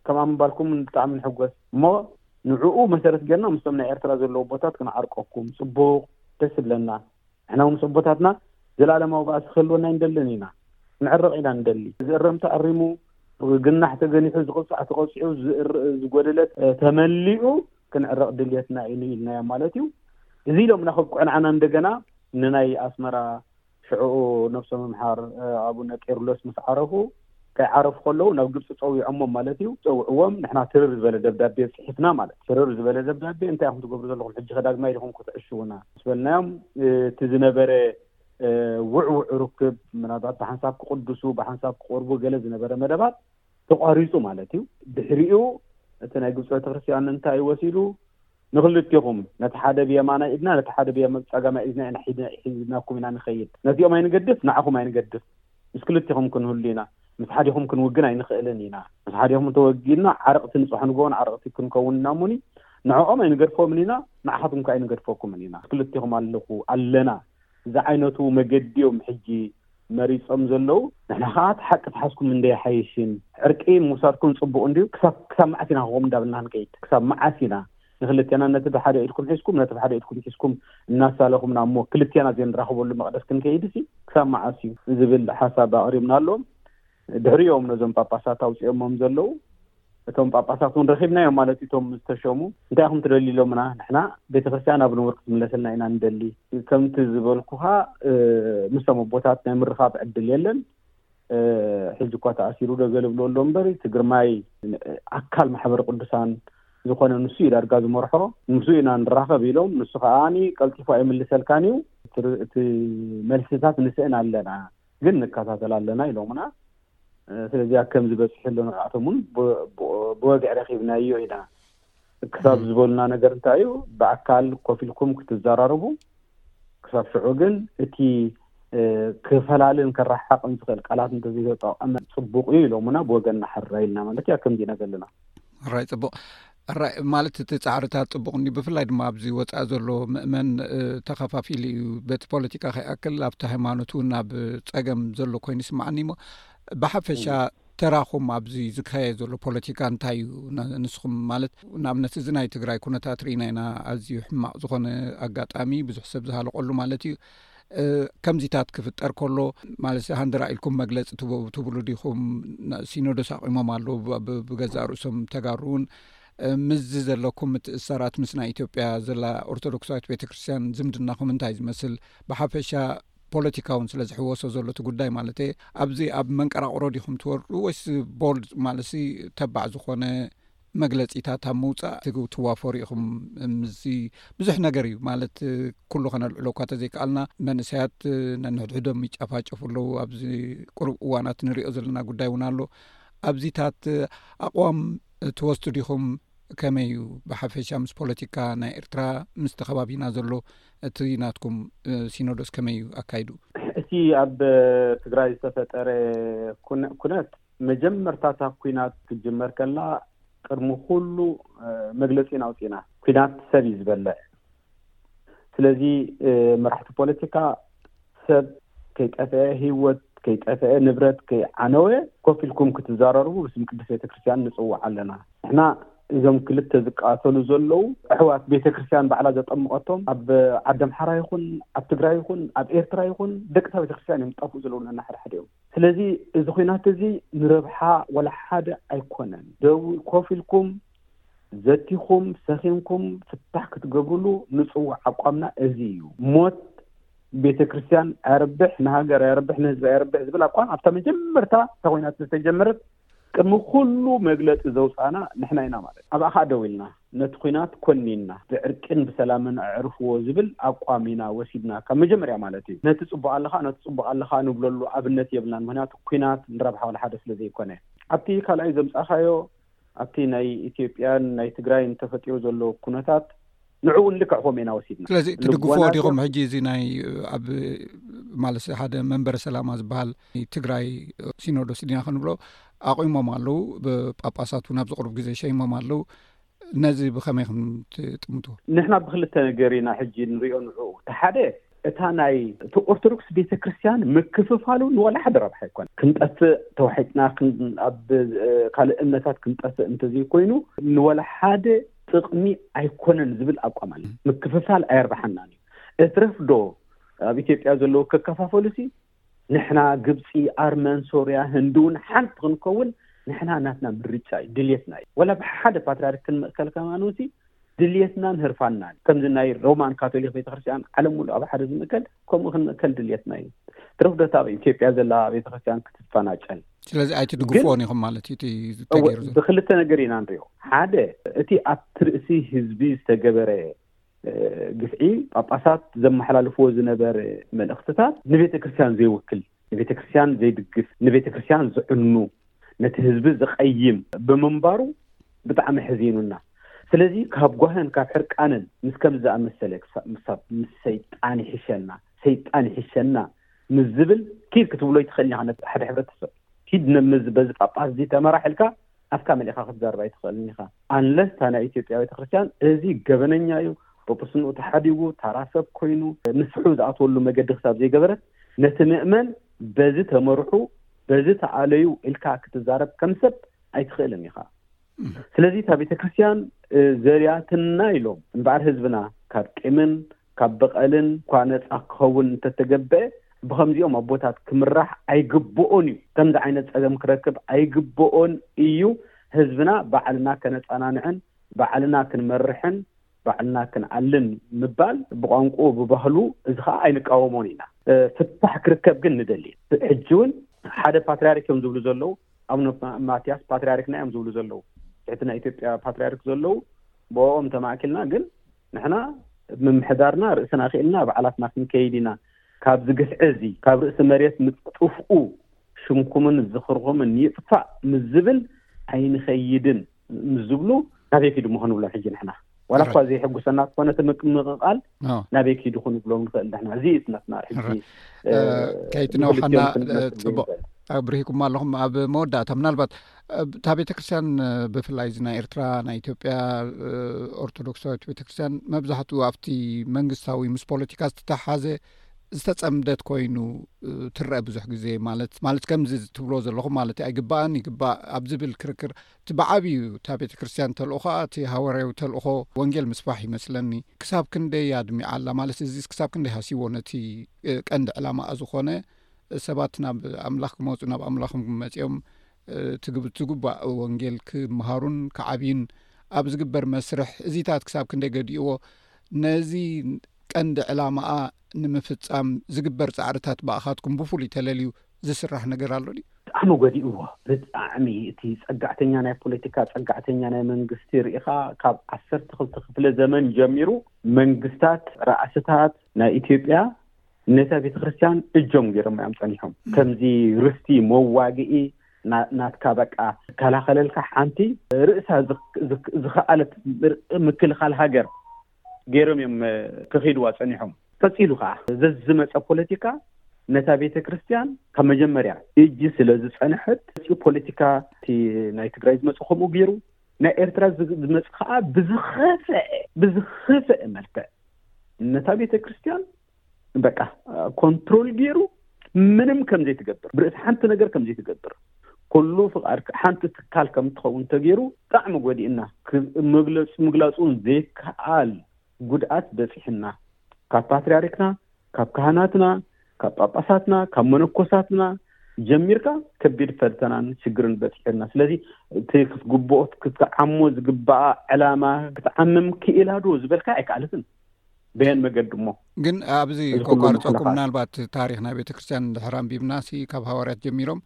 ከም ኣብ ምባልኩም ብጣዕሚ ንሕጎስ እሞ ንዕኡ መሰረት ጌርና ምስቶም ናይ ኤርትራ ዘለው ኣቦታት ክንዓርቀኩም ጽቡቅ ደስ ይብለና ንሕና ምስ ኣቦታትና ዘላለማዊ ባእሲ ክህልወና ኣይንደልን ኢና ክንዕረቅ ኢና ንደሊ ዝእረም ተኣሪሙ ዝግናሕ ተገኒሑ ዝቅጻዕ ተቀጺዑ ዝጎደለ ተመሊኡ ክንዕረቕ ድልየትና እዩ ኢልናዮም ማለት እዩ። እዚ ኢሎም እናኸብቅዑ ንዓና እንደገና ንናይ ኣስመራ ሽዕኡ ነብሶ ምምሓር ኣቡነ ቄርሎስ ምስ ዓረፉ ከይዓረፉ ከለዉ ናብ ግብፂ ፀዊዖሞም ማለት እዩ ፀውዕዎም ንሕና ትርር ዝበለ ደብዳቤ ፅሒፍና ማለት ትርር ዝበለ ደብዳቤ እንታይ ኢኹም ትገብሩ ዘለኹም ሕጂ ከዳግማይ ዲኹም ክትዕሽውና ምስ በልናዮም እቲ ዝነበረ ውዕውዕ ርክብ ምናልባት ብሓንሳብ ክቕድሱ ብሓንሳብ ክቕርቡ ገለ ዝነበረ መደባት ተቋሪፁ ማለት እዩ ድሕሪኡ እቲ ናይ ግብፂ ቤተክርስትያን እንታይ ወሲዱ ንክልቴኹም ነቲ ሓደ ብየማናይ ኢድና ነቲ ሓደ ብፀጋማይ ኢድና ኢና ሒዝናኩም ኢና ንኸይድ ነዚኦም ኣይንገድፍ ንዓኹም ኣይንገድፍ ምስ ክልቴኹም ክንህሉ ኢና ምስ ሓዲኹም ክንውግን ኣይንኽእልን ኢና ምስ ሓዲኹም እንተወጊንና ዓረቕቲ ንፅሖ ንጎቦን ዓረቕቲ ክንከውን ኢና እሞኒ ንዕኦም ኣይንገድፎምን ኢና ንዓኻትኩም ከዓ ኣይንገድፈኩምን ኢና ምስ ክልቴኹም ኣለኹ ኣለና ዝዓይነቱ መገዲ እዮም ሕጂ መሪጾም ዘለው ንሕና ከኣ እቲ ሓቂ ተሓዝኩም እንዶ ኣይሓይሽን ዕርቂ ምውሳድኩም ጽቡቅ እንድዩ ክሳብ ክሳብ መዓስ ኢና ከከምኡ እንዳበልና ክንከይድ ክሳብ መዓስ ኢና ንክልቴና ነቲ ብሓደ ኢድኩም ሒዝኩም ነቲ ብሓደ ኢድኩም ሒዝኩም እናሳለኹምና እሞ ክልቴና ዘይንራኸበሉ መቅደስ ክንከይድሲ ክሳብ መዓስ እዩ ዝብል ሓሳብ ኣቅሪብናሎም ድሕሪኡ እዮም ነዞም ጳጳሳት ኣውፂኦሞም ዘለዉ እቶም ጳጳሳት እውን ረኪብናዮም ማለት እዩ እቶም ዝተሸሙ እንታይ ኹም ትደልዩ ኢሎምና ንሕና ቤተክርስትያን ኣብ ንቡር ክትምለሰልና ኢና ንደሊ ከምቲ ዝበልኩኻ ምስቶም ኣቦታት ናይ ምርኻብ ዕድል የለን ሕዚ እኳ ተኣሲሩ ዶ ገልብሎ ኣሎ እምበር እቲ ግርማይ ኣካል ማሕበረ ቅዱሳን ዝኾነ ንሱ እዩ ዳርጋ ዝመርሖ ንሱ ኢና ንራኸብ ኢሎም ንሱ ከዓኒ ቀልጢፉ ኣይምልሰልካን እዩ እቲ መልስታት ንስእን ኣለና ግን ንከታተል ኣለና ኢሎሙና። ስለዚ ኣብ ከም ዝበጽሒ ኣሎ ንዕኣቶም እውን ብወግዒ ረኺብናዮ ኢና ክሳብ ዝበሉና ነገር እንታይ እዩ ብኣካል ኮፍ ኢልኩም ክትዘራረቡ ክሳብ ሽዑ ግን እቲ ክፈላልን ክረሓቕን ዝኽእል ቃላት እንተዘይተጠቐመ ፅቡቕ እዩ ኢሎሙና ብወገንና ሕራይ ኢልና ማለት እዩ ኣብ ከምዚ ኢና ዘለና ራይ ፅቡቕ ኣራይ ማለት እቲ ፃዕርታት ፅቡቅ እኒ ብፍላይ ድማ ኣብዚ ወፃኢ ዘሎ ምእመን ተኸፋፊሉ እዩ በቲ ፖለቲካ ከይኣክል ኣብቲ ሃይማኖት እውን ኣብ ፀገም ዘሎ ኮይኑ ይስማዓኒ እሞ ብሓፈሻ ተራኹም ኣብዚ ዝካየድ ዘሎ ፖለቲካ እንታይ እዩ ንስኹም ማለት ንኣብነት እዚ ናይ ትግራይ ኩነታት ርኢና ኢና ኣዝዩ ሕማቅ ዝኾነ ኣጋጣሚ ብዙሕ ሰብ ዝሃለቀሉ ማለት እዩ ከምዚታት ክፍጠር ከሎ ማለት ሃንደራ ኢልኩም መግለፂ ትብሉ ዲኹም ሲኖዶስ ኣቂሞም ኣለዉ ብገዛእ ርእሶም ተጋሩ እውን ምስዚ ዘለኩም ምትእሰራት ምስ ናይ ኢትዮጵያ ዘላ ኦርቶዶክሳዊት ቤተክርስትያን ዝምድናኹም እንታይ ዝመስል ብሓፈሻ ፖለቲካውን ስለ ዝሕወሶ ዘሎ እቲ ጉዳይ ማለት የ ኣብዚ ኣብ መንቀራቅሮ ዲኹም ትወርዱ ወይስ ቦልድ ማለት ተባዕ ዝኾነ መግለጺታት ኣብ ምውፃእ ትዋፈሩ ኢኹም ምስ ብዙሕ ነገር እዩ ማለት ኩሉ ከነልዕሎ እኳ ተዘይከኣልና መንእሰያት ነንሕድሕዶም ይጫፋጨፉ ኣለዉ ኣብዚ ቅሩብ እዋናት ንሪኦ ዘለና ጉዳይ እውን ኣሎ ኣብዚታት ኣቕዋም ትወስቱ ዲኹም ከመይ እዩ ብሓፈሻ ምስ ፖለቲካ ናይ ኤርትራ ምስቲ ከባቢና ዘሎ እቲ ናትኩም ሲኖዶስ ከመይ እዩ ኣካይዱ እቲ ኣብ ትግራይ ዝተፈጠረ ኩነት መጀመርታ እታ ኩናት ክትጅመር ከላ ቅድሚ ኩሉ መግለፂ ኢና ኣውፂእና። ኩናት ሰብ እዩ ዝበልዕ። ስለዚ መራሕቲ ፖለቲካ ሰብ ከይጠፍአ ህይወት ከይጠፍአ ንብረት ከይዓነወ ኮፍ ኢልኩም ክትዛረርቡ ብስም ቅዱስ ቤተክርስትያን ንፅዋዕ ኣለና ንሕና እዞም ክልተ ዝቃተሉ ዘለው ኣሕዋት ቤተክርስትያን ባዕላ ዘጠምቐቶም ኣብ ዓዲ ኣምሓራ ይኹን ኣብ ትግራይ ይኹን ኣብ ኤርትራ ይኹን ደቅታ ቤተክርስትያን እዮም ዝጠፍኡ ዘለዉ ነናሕድሕድ እዮም ስለዚ እዚ ኩናት እዚ ንረብሓ ወላ ሓደ ኣይኮነን። ደው ኮፍ ኢልኩም ዘቲኹም ሰኺንኩም ፍታሕ ክትገብርሉ ንፅውዕ ኣቋምና እዚ እዩ። ሞት ቤተ ክርስቲያን ኣየርብሕ፣ ንሃገር ኣየርብሕ፣ ንህዝቢ ኣየርብሕ ዝብል ኣቋም ኣብታ መጀመርታ እታ ኩናት ዝተጀመረት ቅድሚ ኩሉ መግለጺ ዘውጻእና ንሕና ኢና ማለት እዩ። ኣብኣ ከኣ ደው ኢልና ነቲ ኩናት ኮኒንና ብዕርቂን ብሰላምን ኣዕርፍዎ ዝብል ኣቋም ኢና ወሲድና ካብ መጀመርያ ማለት እዩ። ነቲ ጽቡቅ ኣለኻ ነቲ ጽቡቅ ኣለኻ ንብለሉ ኣብነት የብልናን ምክንያቱ ኩናት ንረብሓ ወልሓደ ስለ ዘይኮነ። ኣብቲ ካልኣይ ዘምጻእካዮ ኣብቲ ናይ ኢትዮጵያን ናይ ትግራይን ተፈጢሩ ዘሎ ኩነታት፣ ንዕኡውን ልክዕ ከምኡ ኢና ወሲድና ስለዚ እትድግፍዎ ዲኹም ሕጂ እዚ ናይ ኣብ ማለት ሓደ መንበረ ሰላማ ዝበሃል ትግራይ ሲኖዶስ ዲና ክንብሎ ኣቑሞም ኣለው ብጳጳሳት እውን ኣብዝቕርብ ግዜ ሸይሞም ኣለው ነዚ ብኸመይ ኹም ትጥምትዎ ንሕና ብክልተ ነገር ኢና ሕጂ ንሪኦ ንኡ እቲሓደ እታ ናይ እቲ ኦርቶዶክስ ቤተ ክርስትያን ምክፍፋሉ ንወላ ሓደ ረብሓ ኣይኮነ ክንጠፍእ ተዋሒጥና ኣብ ካልእ እምነታት ክንጠፍእ እንተዘይኮይኑ ንወላ ሓደ ጥቕሚ ኣይኮነን ዝብል ኣቋም ኣለ ምክፍፋል ኣየርባሓናን እዩ እትረፍ ዶ ኣብ ኢትዮጵያ ዘለዉ ከከፋፈሉ ሲ ንሕና ግብፂ ኣርመን ሶርያ ህንዲ እውን ሓንቲ ክንከውን ንሕና ናትና ምርጫ እዩ ድልትና እዩ ወላ ብሓደ ፓትርያርክ ክንምእከል ከማን ሲ ድልትናን ህርፋናን ከምዚ ናይ ሮማን ካቶሊክ ቤተክርስትያን ዓለም ሙሉ ኣብ ሓደ ዝምእከል ከምኡ ክንምእከል ድልየትና እዩ ትረፍ ዶታ ኣብ ኢትዮጵያ ዘላ ቤተክርስትያን ክትፋናጨል ስለዚ ኣይትድግፍዎን ኢኹም ማለት እዩ ተገይሩ ብክልተ ነገር ኢና ንሪኦ ሓደ እቲ ኣብ ትርእሲ ህዝቢ ዝተገበረ ግፍዒ ጳጳሳት ዘመሓላልፍዎ ዝነበረ መልእኽትታት ንቤተ ክርስትያን ዘይውክል ንቤተክርስትያን ዘይድግፍ ንቤተክርስትያን ዝዕኑ ነቲ ህዝቢ ዝቀይም ብምንባሩ ብጣዕሚ ሕዚኑና ስለዚ ካብ ጓህን ካብ ሕርቃንን ምስ ከምዚ ዝኣመሰለ ምሳብ ምስ ሰይጣን ይሕሸና ሰይጣን ይሕሸና ምስ ዝብል ኪድ ክትብሎ ኣይትኽእልን ኢኻ ነቲ ሓደ ሕብረተሰብ ኪድ በዚ ጳጳስ እዚ ተመራሕልካ ኣፍካ መሊእካ ክትዛረብ ኣይትኽእልን ኢኻ ኣንለስ እታ ናይ ኢትዮጵያ ቤተክርስትያን እዚ ገበነኛ እዩ ጵጵስንኡ ተሓዲጉ ታራ ሰብ ኮይኑ ንፍሑ ዝኣትወሉ መገዲ ክሳብ ዘይገበረት ነቲ ምእመን በዚ ተመርሑ በዚ ተኣለዩ ኢልካ ክትዛረብ ከም ሰብ ኣይትኽእልን ኢኻ ስለዚ እታ ቤተክርስትያን ዘርያትና ኢሎም እምበኣር ህዝብና ካብ ቂምን ካብ በቐልን እኳ ነጻ ክኸውን እንተተገብኤ ብኸምዚኦም ኣቦታት ክምራሕ ኣይግብኦን እዩ። ከምዚ ዓይነት ጸገም ክረክብ ኣይግብኦን እዩ። ህዝብና ባዕልና ከነጻናንዕን ባዕልና ክንመርሕን ባዕልና ክንኣልን ምባል ብቋንቁኡ ብባህሉ እዚ ከኣ ኣይንቃወሞን ኢና። ፍታሕ ክርከብ ግን ንደሊ ሕጂ እውን ሓደ ፓትርያርክ እዮም ዝብሉ ዘለዉ ኣቡነ ማትያስ ፓትርያርክና እዮም ዝብሉ ዘለዉ ትሕቲ ናይ ኢትዮጵያ ፓትርያርክ ዘለዉ ብኦም ተማእኪልና ግን ንሕና ብ ምምሕዳርና ርእስና ኪእልና ባዕላትና ክንከይድ ኢና ካብዚ ግፍዒ እዚ ካብ ርእሲ መሬት ምጥፍኡ ሽምኩምን ዝኽርኹምን ይጥፋእ ምስ ዝብል ኣይንኸይድን ምስ ዝብሉ ናበይ ኪዱ እሞ ክንብሎም ሕጂ ንሕና ዋላ እኳ ዘይሕጉሰና ዝኾነ እቲ ምቅምቕቓል ናበይ ኪዱ ክንብሎም ንኽእል ንሕና እዚ እትነትና ሕጂ ከይትነውሓና ፅቡቅ ኣብሪህኩም ኣለኹም ኣብ መወዳእታ ምናልባት እታ ቤተ ክርስትያን ብፍላይ እዚ ናይ ኤርትራ ናይ ኢትዮጵያ ኦርቶዶክሳዊት ቤተ ክርስትያን መብዛሕትኡ ኣብቲ መንግስታዊ ምስ ፖለቲካ ዝተተሓሓዘ ዝተጸምደት ኮይኑ ትረአ ብዙሕ ግዜ ማለት ማለት ከምዚ ትብሎ ዘለኹ ማለት ኣይግባእን ይግባእ ኣብ ዝብል ክርክር እቲ ብዓብዩ እታ ቤተ ክርስትያን ተልእኾ እቲ ሃዋርያዊ ተልእኾ ወንጌል ምስፋሕ ይመስለኒ ክሳብ ክንደይ ኣድሚዓ ኣላ ማለት እዚ ክሳብ ክንደይ ሃሲዎ ነቲ ቀንዲ ዕላማኣ ዝኾነ ሰባት ናብ ኣምላኽ ክመፁ ናብ ኣምላኹም መፂኦም ትጉባእ ወንጌል ክምሃሩን ክዓብዩን ኣብ ዝግበር መስርሕ እዚታት ክሳብ ክንደይ ገዲእዎ ነዚ ቀንዲ ዕላማኣ ንምፍፃም ዝግበር ፃዕርታት ብኣኻትኩም ብፍሉይ ተለልዩ ዝስራሕ ነገር ኣሎ ድዩ? ብጣዕሚ ጎዲእዎ ብጣዕሚ እቲ ፀጋዕተኛ ናይ ፖለቲካ ፀጋዕተኛ ናይ መንግስቲ ርኢኻ ካብ ዓሰርተ ክልተ ክፍለ ዘመን ጀሚሩ መንግስታት ራእስታት ናይ ኢትዮጵያ ነታ ቤተ ክርስትያን እጆም ገይሮም እዮም ፀኒሖም ከምዚ ርስቲ መዋግኢ ናትካ በቃ ዝከላኸለልካ ሓንቲ ርእሳ ዝኸኣለት ምክልኻል ሃገር ገይሮም እዮም ክኺድዋ ፀኒሖም ቀፂሉ ከዓ ዘዝመፀ ፖለቲካ ነታ ቤተ ክርስትያን ካብ መጀመርያ እጅ ስለ ዝፀንሐት ፂኡ ፖለቲካ እቲ ናይ ትግራይ ዝመፀ ከምኡ ገይሩ ናይ ኤርትራ ዝመጽእ ከዓ ብዝኸፈዐ ብዝኸፈዐ መልክዕ ነታ ቤተ ክርስቲያን በቃ ኮንትሮል ገይሩ ምንም ከም ዘይትገብር ብርእሲ ሓንቲ ነገር ከም ዘይትገብር ኩሉ ፍቃድ ሓንቲ ትካል ከም ትኸውን ተገይሩ ብጣዕሚ ጎዲእና መግለፂ ምግላፁን ዘይከኣል ጉድኣት በፂሕና ካብ ፓትሪያርክና ካብ ካህናትና ካብ ጳጳሳትና ካብ መነኮሳትና ጀሚርካ ከቢድ ፈተናን ሽግርን በፂሑና ስለዚ እቲ ክትግብኦ ክትዓሞ ዝግባኣ ዕላማ ክትዓምም ክኢላ ዶ ዝበልካ ኣይከኣለትን በየን መገዲ እሞ ግን ኣብዚ ከቋርፀኩም ምናልባት ታሪክ ናይ ቤተ ክርስትያን እንድሕር ኣንቢብና ሲ ካብ ሃዋርያት ጀሚሮም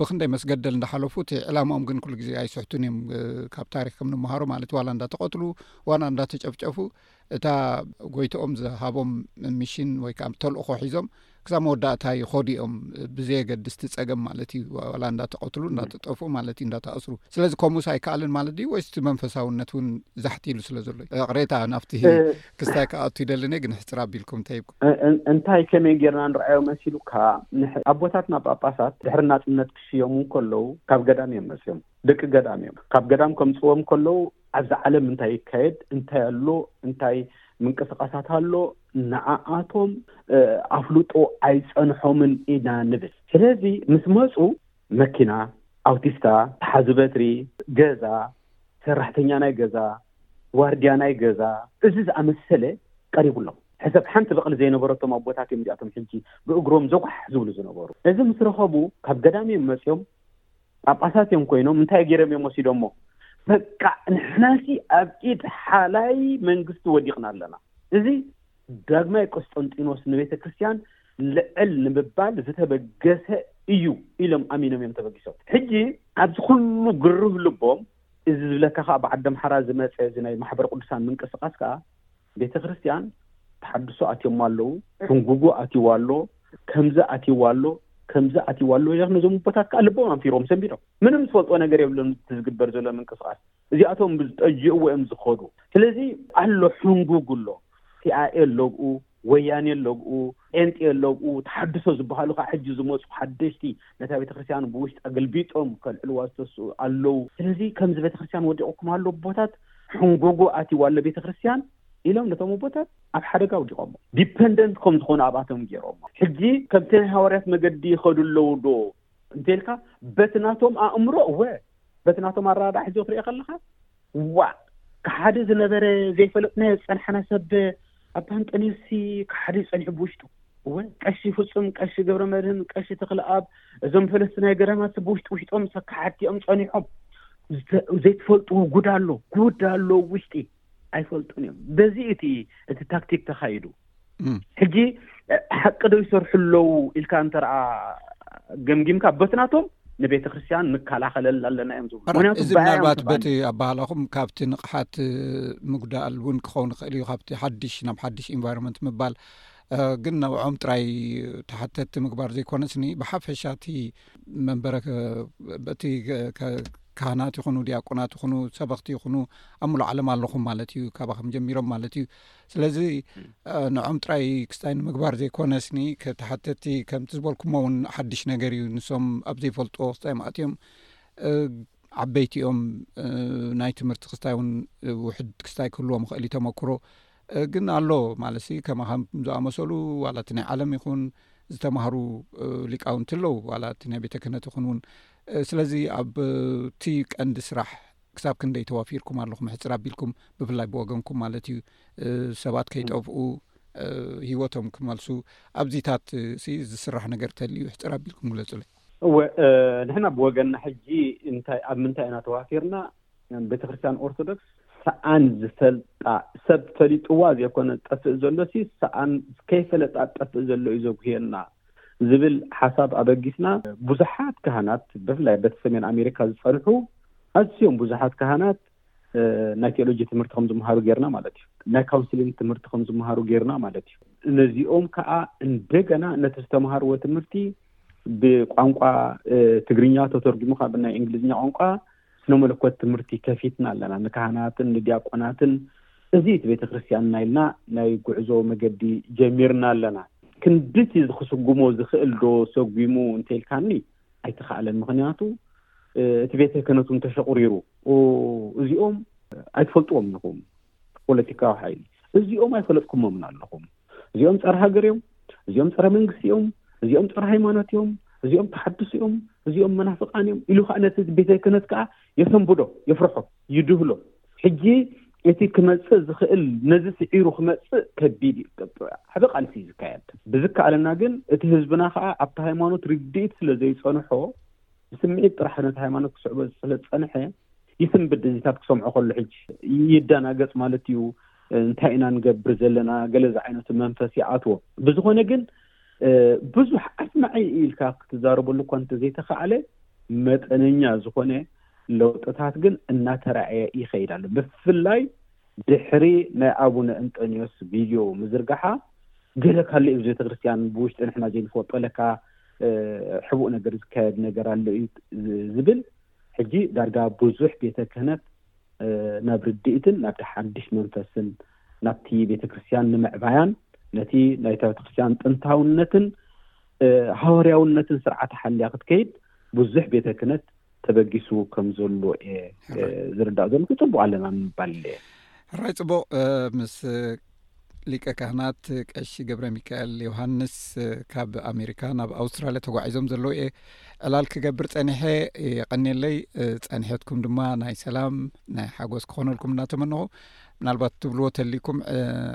ብክንደይ መስገደል እንዳሓለፉ እቲ ዕላማኦም ግን ኩሉ ግዜ ኣይስሕቱን እዮም ካብ ታሪክ ከም ንምሃሮ ማለት ዋላ እንዳተቀትሉ ዋላ እንዳተጨፍጨፉ እታ ጎይትኦም ዝሃቦም ሚሽን ወይ ከዓ ተልእኾ ሒዞም ክሳብ መወዳእታ ይኸዱ እዮም ብዘየገድስቲ ፀገም ማለት እዩ ዋላ እንዳተቐትሉ እንዳተጠፍኡ ማለት እዩ እንዳተኣስሩ ስለዚ ከምኡስ ኣይከኣልን ማለት ድዩ ወይስ እቲ መንፈሳውነት እውን ዛሕቲ ኢሉ ስለ ዘሎ እዩ ቅሬታ ናብቲ ክስታይ ከኣቱ ይደልን እየ ግን ሕፅር ኣቢልኩም እንታይ ይብኩም እንታይ ከመይ ጌርና ንርኣዮ መሲሉካ ኣቦታትና ጳጳሳት ድሕሪ ናጽነት ክሽየሙ እንከለዉ ካብ ገዳም እዮም መጽዮም ደቂ ገዳም እዮም ካብ ገዳም ከምፅዎም ከለዉ ኣብዚ ዓለም እንታይ ይካየድ እንታይ ኣሎ እንታይ ምንቅስቃሳት ኣሎ ንዓኣቶም ኣፍልጦ ኣይፀንሖምን ኢና ንብል ስለዚ ምስ መፁ መኪና ኣውቲስታ ተሓዚ በትሪ ገዛ ሰራሕተኛ ናይ ገዛ ዋርድያ ናይ ገዛ እዚ ዝኣመሰለ ቀሪቡ ኣሎ ሕሰብ ሓንቲ በቕሊ ዘይነበረቶም ኣቦታት እዮም እዚኣቶም ሕጂ ብእግሮም ዘጓሕ ዝብሉ ዝነበሩ እዚ ምስ ረኸቡ ካብ ገዳም እዮም መፅኦም ጳጳሳት እዮም ኮይኖም እንታይ ገይሮም እዮም ወሲዶሞ በቃ ንሕናሲ ኣብ ኢድ ሓላይ መንግስቲ ወዲቕና ኣለና እዚ ዳግማይ ቆስጠንጢኖስ ንቤተ ክርስቲያን ልዕል ንምባል ዝተበገሰ እዩ ኢሎም ኣሚኖም እዮም ተበጊሶም ሕጂ ኣብዚ ኩሉ ግርህ ልቦም እዚ ዝብለካ ከዓ ብዓደም ሓራ ዝመፀ እዚ ናይ ማሕበረ ቅዱሳን ምንቅስቃስ ከዓ ቤተ ክርስትያን ተሓድሶ ኣትዮማ ኣለዉ፣ ሕንጉጉ ኣትይዋ ኣሎ፣ ከምዚ ኣትይዋ ኣሎ፣ ከምዚ ኣትይዋ ኣሎ ኢለ ነዞም ኣቦታት ከዓ ልቦም ኣንፊሮም ሰንቢዶም ምንም ዝፈልጦ ነገር የብሎም እቲ ዝግበር ዘሎ ምንቅስቃስ እዚኣቶም ብዝጠጅእዎ እዮም ዝኸዱ ስለዚ ኣሎ ሕንጉጉ ኣሎ ሲኣኤ ኣለብኡ ወያኔ ኣለብኡ ጴንጤ ኣለዉ፣ ተሓድሶ ዝበሃሉ ከኣ ሕጂ ዝመጹ ሓደሽቲ ነታ ቤተ ክርስትያን ብውሽጣ ገልቢጦም ከልዕልዋ ዝተስኡ ኣለዉ። ስለዚ ከምዚ ቤተ ክርስትያን ወዲቑኩም ኣሎ ኣቦታት፣ ሕንጎጎ ኣትይዋ ኣሎ ቤተ ክርስትያን ኢሎም ነቶም ኣቦታት ኣብ ሓደጋ ኣውዲቖሞም። ዲፐንደንት ከም ዝኾኑ ኣብኣቶም ገይሮሞም። ሕጂ ከምቲ ናይ ሃዋርያት መገዲ ይኸዱ ኣለዉዶ? እንተልካ በቲ ናቶም ኣእምሮ እወ በቲ ናቶም ኣረዳድኣ ሕጂ ክትሪኦ ከለካ ዋእ ከሓዲ ዝነበረ ዘይፈለጥናዮ ዝፀናሕና ሰብ ኣብ ፓንጠኔሲ ከሓዲ ፀኒሑ ብውሽጡ እወ ቀሺ ፍፁም ቀሺ ገብረ መድህን ቀሺ ተክለኣብ እዞም ፈለስቲ ናይ ገዳማት ብውሽጢ ውሽጦም ከሓድቲ እዮም ፀኒሖም ዘይትፈልጥዎ ጉድ ኣሎ ጉድ ኣሎ ውሽጢ ኣይፈልጡን እዮም በዚ እቲ እቲ ታክቲክ ተካይዱ ሕጂ ሓቂ ዶ ይሰርሑ ኣለዉ ኢልካ እንተረኣ ገምጊምካ በትናቶም ንቤተ ክርስትያን ንከላኸለል ኣለና እዮም ዝብሉ ምክንያቱ ምናልባት በቲ ኣባሃላኹም ካብቲ ንቕሓት ምጉዳል እውን ክኸውን ይኽእል እዩ ካብቲ ሓድሽ ናብ ሓድሽ ኢንቫይሮንመንት ምባል ግን ነብዖም ጥራይ ተሓተቲ ምግባር ዘይኮነስኒ ብሓፈሻ እቲ መንበረ በቲ ካህናት ይኹኑ ድያቆናት ይኹኑ ሰበክቲ ይኹኑ ኣብ ምሉእ ዓለም ኣለኹም ማለት እዩ ካባከም ጀሚሮም ማለት እዩ ስለዚ ንዖም ጥራይ ክስታይ ንምግባር ዘይኮነስኒ ተሓተቲ ከምቲ ዝበልኩሞ እውን ሓድሽ ነገር እዩ ንሶም ኣብ ዘይፈልጥዎ ክስታይ ማእት እዮም ዓበይቲ እዮም ናይ ትምህርቲ ክስታይ እውን ውሕድ ክስታይ ክህልዎም ክእል ተመክሮ ግን ኣሎ ማለትሲ ከማኻም ዝኣመሰሉ ዋላ እቲ ናይ ዓለም ይኹን ዝተማህሩ ሊቃውንቲ ኣለዉ ዋላ እቲ ናይ ቤተ ክህነት ይኹን እውን ስለዚ ኣብቲ ቀንዲ ስራሕ ክሳብ ክንደይ ተዋፊርኩም ኣለኹም ሕፅር ኣቢልኩም ብፍላይ ብወገንኩም ማለት እዩ ሰባት ከይጠፍኡ ሂወቶም ክመልሱ ኣብዚታት ሲ ዝስራሕ ነገር ተልዩ ሕፅር ኣቢልኩም ግለፁለይ እወ ንሕና ብወገንና ሕጂ እንታይ ኣብ ምንታይ ኢና ተዋፊርና ቤተክርስትያን ኦርቶዶክስ ሰኣን ዝፈልጣ ሰብ ፈሊጥዋ ዘይኮነ ዝጠፍእ ዘሎሲ ሰኣን ከይፈለጣ ዝጠፍእ ዘሎ እዩ ዘጉህየና ዝብል ሓሳብ ኣበጊስና ብዙሓት ካህናት ብፍላይ በቲ ሰሜን ኣሜሪካ ዝፀንሑ ኣዝዮም ብዙሓት ካህናት ናይ ቴሎጂ ትምህርቲ ከም ዝምሃሩ ጌርና ማለት እዩ ናይ ካውንስሊንግ ትምህርቲ ከም ዝምሃሩ ጌርና ማለት እዩ ነዚኦም ከዓ እንደገና ነቲ ዝተምሃርዎ ትምህርቲ ብቋንቋ ትግርኛ ተተርጉሙ ካብ ናይ እንግሊዝኛ ቋንቋ ስነ መለኮት ትምህርቲ ከፊትና ኣለና ንካህናትን ንድያቆናትን እዚ እቲ ቤተ ክርስትያንና ኢልና ናይ ጉዕዞ መገዲ ጀሚርና ኣለና ክንድቲ ዝክስጉሞ ዝክእል ዶ ሰጒሙ እንተልካኒ ኣይተካእለን ምክንያቱ እቲ ቤተ ክህነቱ እንተሸቁሪሩ እዚኦም ኣይትፈልጥዎም ኢኩም ፖለቲካዊ ሓይሊ እዚኦም ኣይፈለጥኩሞምን ኣለኹም እዚኦም ፀረ ሃገር እዮም እዚኦም ፀረ መንግስቲ እዮም እዚኦም ፀረ ሃይማኖት እዮም እዚኦም ተሓድሱ እዮም እዚኦም መናፍቃን እዮም ኢሉ ከዓ ነቲ ቤተ ክህነት ከዓ የሰንብዶ የፍርሖ ይድህሎ ሕጂ እቲ ክመፅእ ዝኽእል ነዚ ስዒሩ ክመፅእ ከቢድ ሕበ ቃልሲ እዩ ዝካየድ ብዝከኣለና ግን እቲ ህዝብና ከዓ ኣብቲ ሃይማኖት ርድኢት ስለ ዘይፀንሖ ብስምዒት ጥራሕ ነቲ ሃይማኖት ክስዕበ ስለዝፀንሐ ይስንብድ እዚታት ክሰምዖ ከሎ ሕጂ ይደናገጽ ማለት እዩ እንታይ ኢና ንገብር ዘለና ገለ ዝዓይነቱ መንፈስ ይኣትዎ ብዝኾነ ግን ብዙሕ ኣስማዒ ኢልካ ክትዛረበሉ እኳ እንተዘይተኸኣለ መጠነኛ ዝኾነ ለውጥታት ግን እናተረኣየ ይኸይድ ኣሎ ብፍላይ ድሕሪ ናይ ኣቡነ እንጠንዮስ ቪድዮ ምዝርጋሓ ገለ ካለ እዩ ቤተ ክርስትያን ብውሽጢ ንሕና ዘይንፈልጦ ለካ ሕቡእ ነገር ዝካየድ ነገር ኣሎ እዩ ዝብል ሕጂ ዳርጋ ብዙሕ ቤተ ክህነት ናብ ርድኢትን ናብ ሓድሽ መንፈስን ናብቲ ቤተ ክርስትያን ንምዕባያን ነቲ ናይታ ቤተ ክርስትያን ጥንታውነትን ሃዋርያውነትን ስርዓት ሓልያ ክትከይድ ብዙሕ ቤተ ክህነት ተበጊሱ ከም ዘሎ እየ ዝርዳእ ዘለኩ ፅቡቅ ኣለና ንምባል እየ ሕራይ ፅቡቅ ምስ ሊቀ ካህናት ቀሺ ገብረ ሚካኤል ዮሃንስ ካብ ኣሜሪካ ናብ ኣውስትራልያ ተጓዒዞም ዘለዉ እየ ዕላል ክገብር ፀኒሐ የቀኒለይ ፀኒሐትኩም ድማ ናይ ሰላም ናይ ሓጎስ ክኾነልኩም እናተመንኹ ምናልባት ትብልዎ ተልይኩም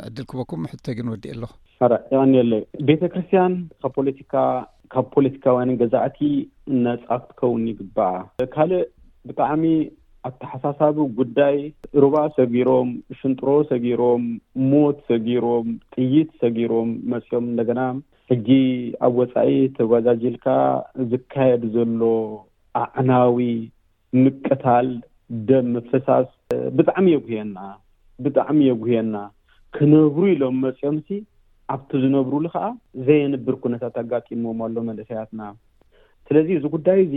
ዕድል ክበኩም ሕቶ ግን ወዲእ ኣለኹ ሓራ የቀኒለይ ቤተ ክርስትያን ካብ ፖለቲካ ካብ ፖለቲካውያንን ገዛእቲ ነፃ ክትከውን ይግባኣ ካልእ ብጣዕሚ ኣተሓሳሳቢ ጉዳይ ሩባ ሰጊሮም፣ ሽንጥሮ ሰጊሮም፣ ሞት ሰጊሮም፣ ጥይት ሰጊሮም መጺኦም እንደገና ሕጂ ኣብ ወጻኢ ተጓጃጂልካ ዝካየድ ዘሎ ኣዕናዊ ምቅታል ደም ምፍሳስ ብጣዕሚ የጉህየና ብጣዕሚ የጉህየና ክነብሩ ኢሎም መጺኦምሲ ኣብቲ ዝነብሩሉ ከዓ ዘየንብር ኩነታት ኣጋጢሞም ኣሎ መንእሰያትና ስለዚ እዚ ጉዳይ እዚ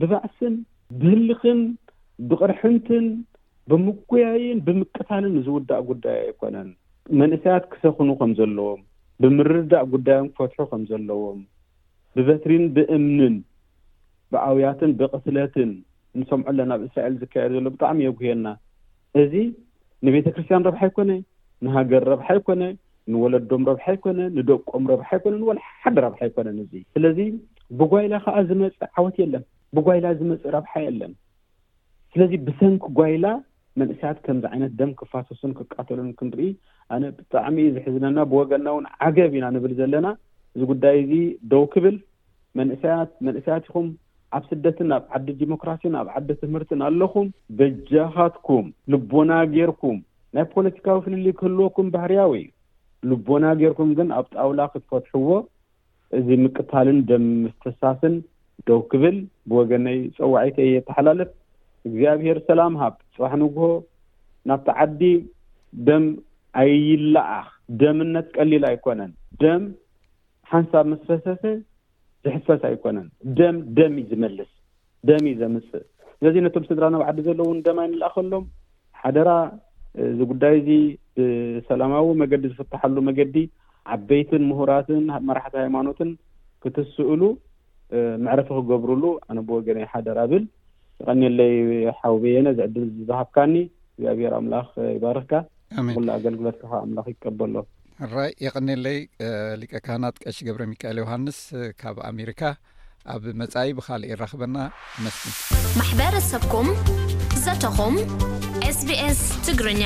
ብባእስን ብህልኽን ብቕርሕንትን ብምጉያይን ብምቅታልን ዝውዳእ ጉዳይ ኣይኮነን። መንእሰያት ክሰኽኑ ከም ዘለዎም፣ ብምርድዳእ ጉዳዮም ክፈትሑ ከም ዘለዎም፣ ብበትሪን ብእምንን ብኣውያትን ብቕትለትን ንሰምዖ ኣለና ኣብ እስራኤል ዝካየድ ዘሎ ብጣዕሚ የጉህየና። እዚ ንቤተ ክርስቲያን ረብሓ ኣይኮነ፣ ንሃገር ረብሓ ኣይኮነ፣ ንወለዶም ረብሓ ኣይኮነ፣ ንደቆም ረብሓ ኣይኮነን፣ ወላ ሓደ ረብሓ ኣይኮነን እዚ። ስለዚ ብጓይላ ከዓ ዝመፅእ ዓወት የለን። ብጓይላ ዝመፅእ ረብሓ የለን። ስለዚ ብሰንኪ ጓይላ መንእሰያት ከምዚ ዓይነት ደም ክፋሰሱን ክቃተሉን ክንርኢ ኣነ ብጣዕሚ እዩ ዝሕዝነና። ብወገንና እውን ዓገብ ኢና ንብል ዘለና እዚ ጉዳይ እዚ ደው ክብል መንእሰያት መንእሰያት ይኹም ኣብ ስደትን ኣብ ዓዲ ዲሞክራሲን ኣብ ዓዲ ትምህርትን ኣለኹም በጃኻትኩም ልቦና ጌርኩም ናይ ፖለቲካዊ ፍልልይ ክህልወኩም ባህርያዊ እዩ ልቦና ጌርኩም ግን ኣብ ጣውላ ክትፈትሕዎ እዚ ምቅታልን ደም ምፍሳስን ደው ክብል ብወገነይ ጸዋዒተይ የተሓላልፍ እግዚኣብሄር ሰላም ሃብ ጽባሕ ንግሆ ናብቲ ዓዲ ደም ኣይይላኣኽ ደምነት ቀሊል ኣይኮነን ደም ሓንሳብ ምስ ፈሰሰ ዝሕፈስ ኣይኮነን ደም ደም እዩ ዝመልስ ደም እዩ ዘምፅእ ስለዚ ነቶም ስድራና ኣብ ዓዲ ዘለዉ እውን ደም ኣይንልኣኸሎም ሓደራ እዚ ጉዳይ እዚ ብሰላማዊ መገዲ ዝፍትሓሉ መገዲ ዓበይትን ምሁራትን መራሕቲ ሃይማኖትን ክትስእሉ መዕረፊ ክገብርሉ ኣነ ብወገነ ሓደራ ብል ይቐኒለይ ሓው በየነ ዝዕድል ዝሃብካኒ እግዚኣብሔር ኣምላኽ ይባርኽካ ኩሉ ኣገልግሎትካ ኣምላኽ ይቀበሎ ሕራይ የቐኔለይ ሊቀ ካህናት ቀሺ ገብረ ሚካኤል ዮሃንስ ካብ ኣሜሪካ ኣብ መጻኢ ብካልእ የራኽበና መስግን ማሕበረሰብኩም ዘተኹም ኤስቢኤስ ትግርኛ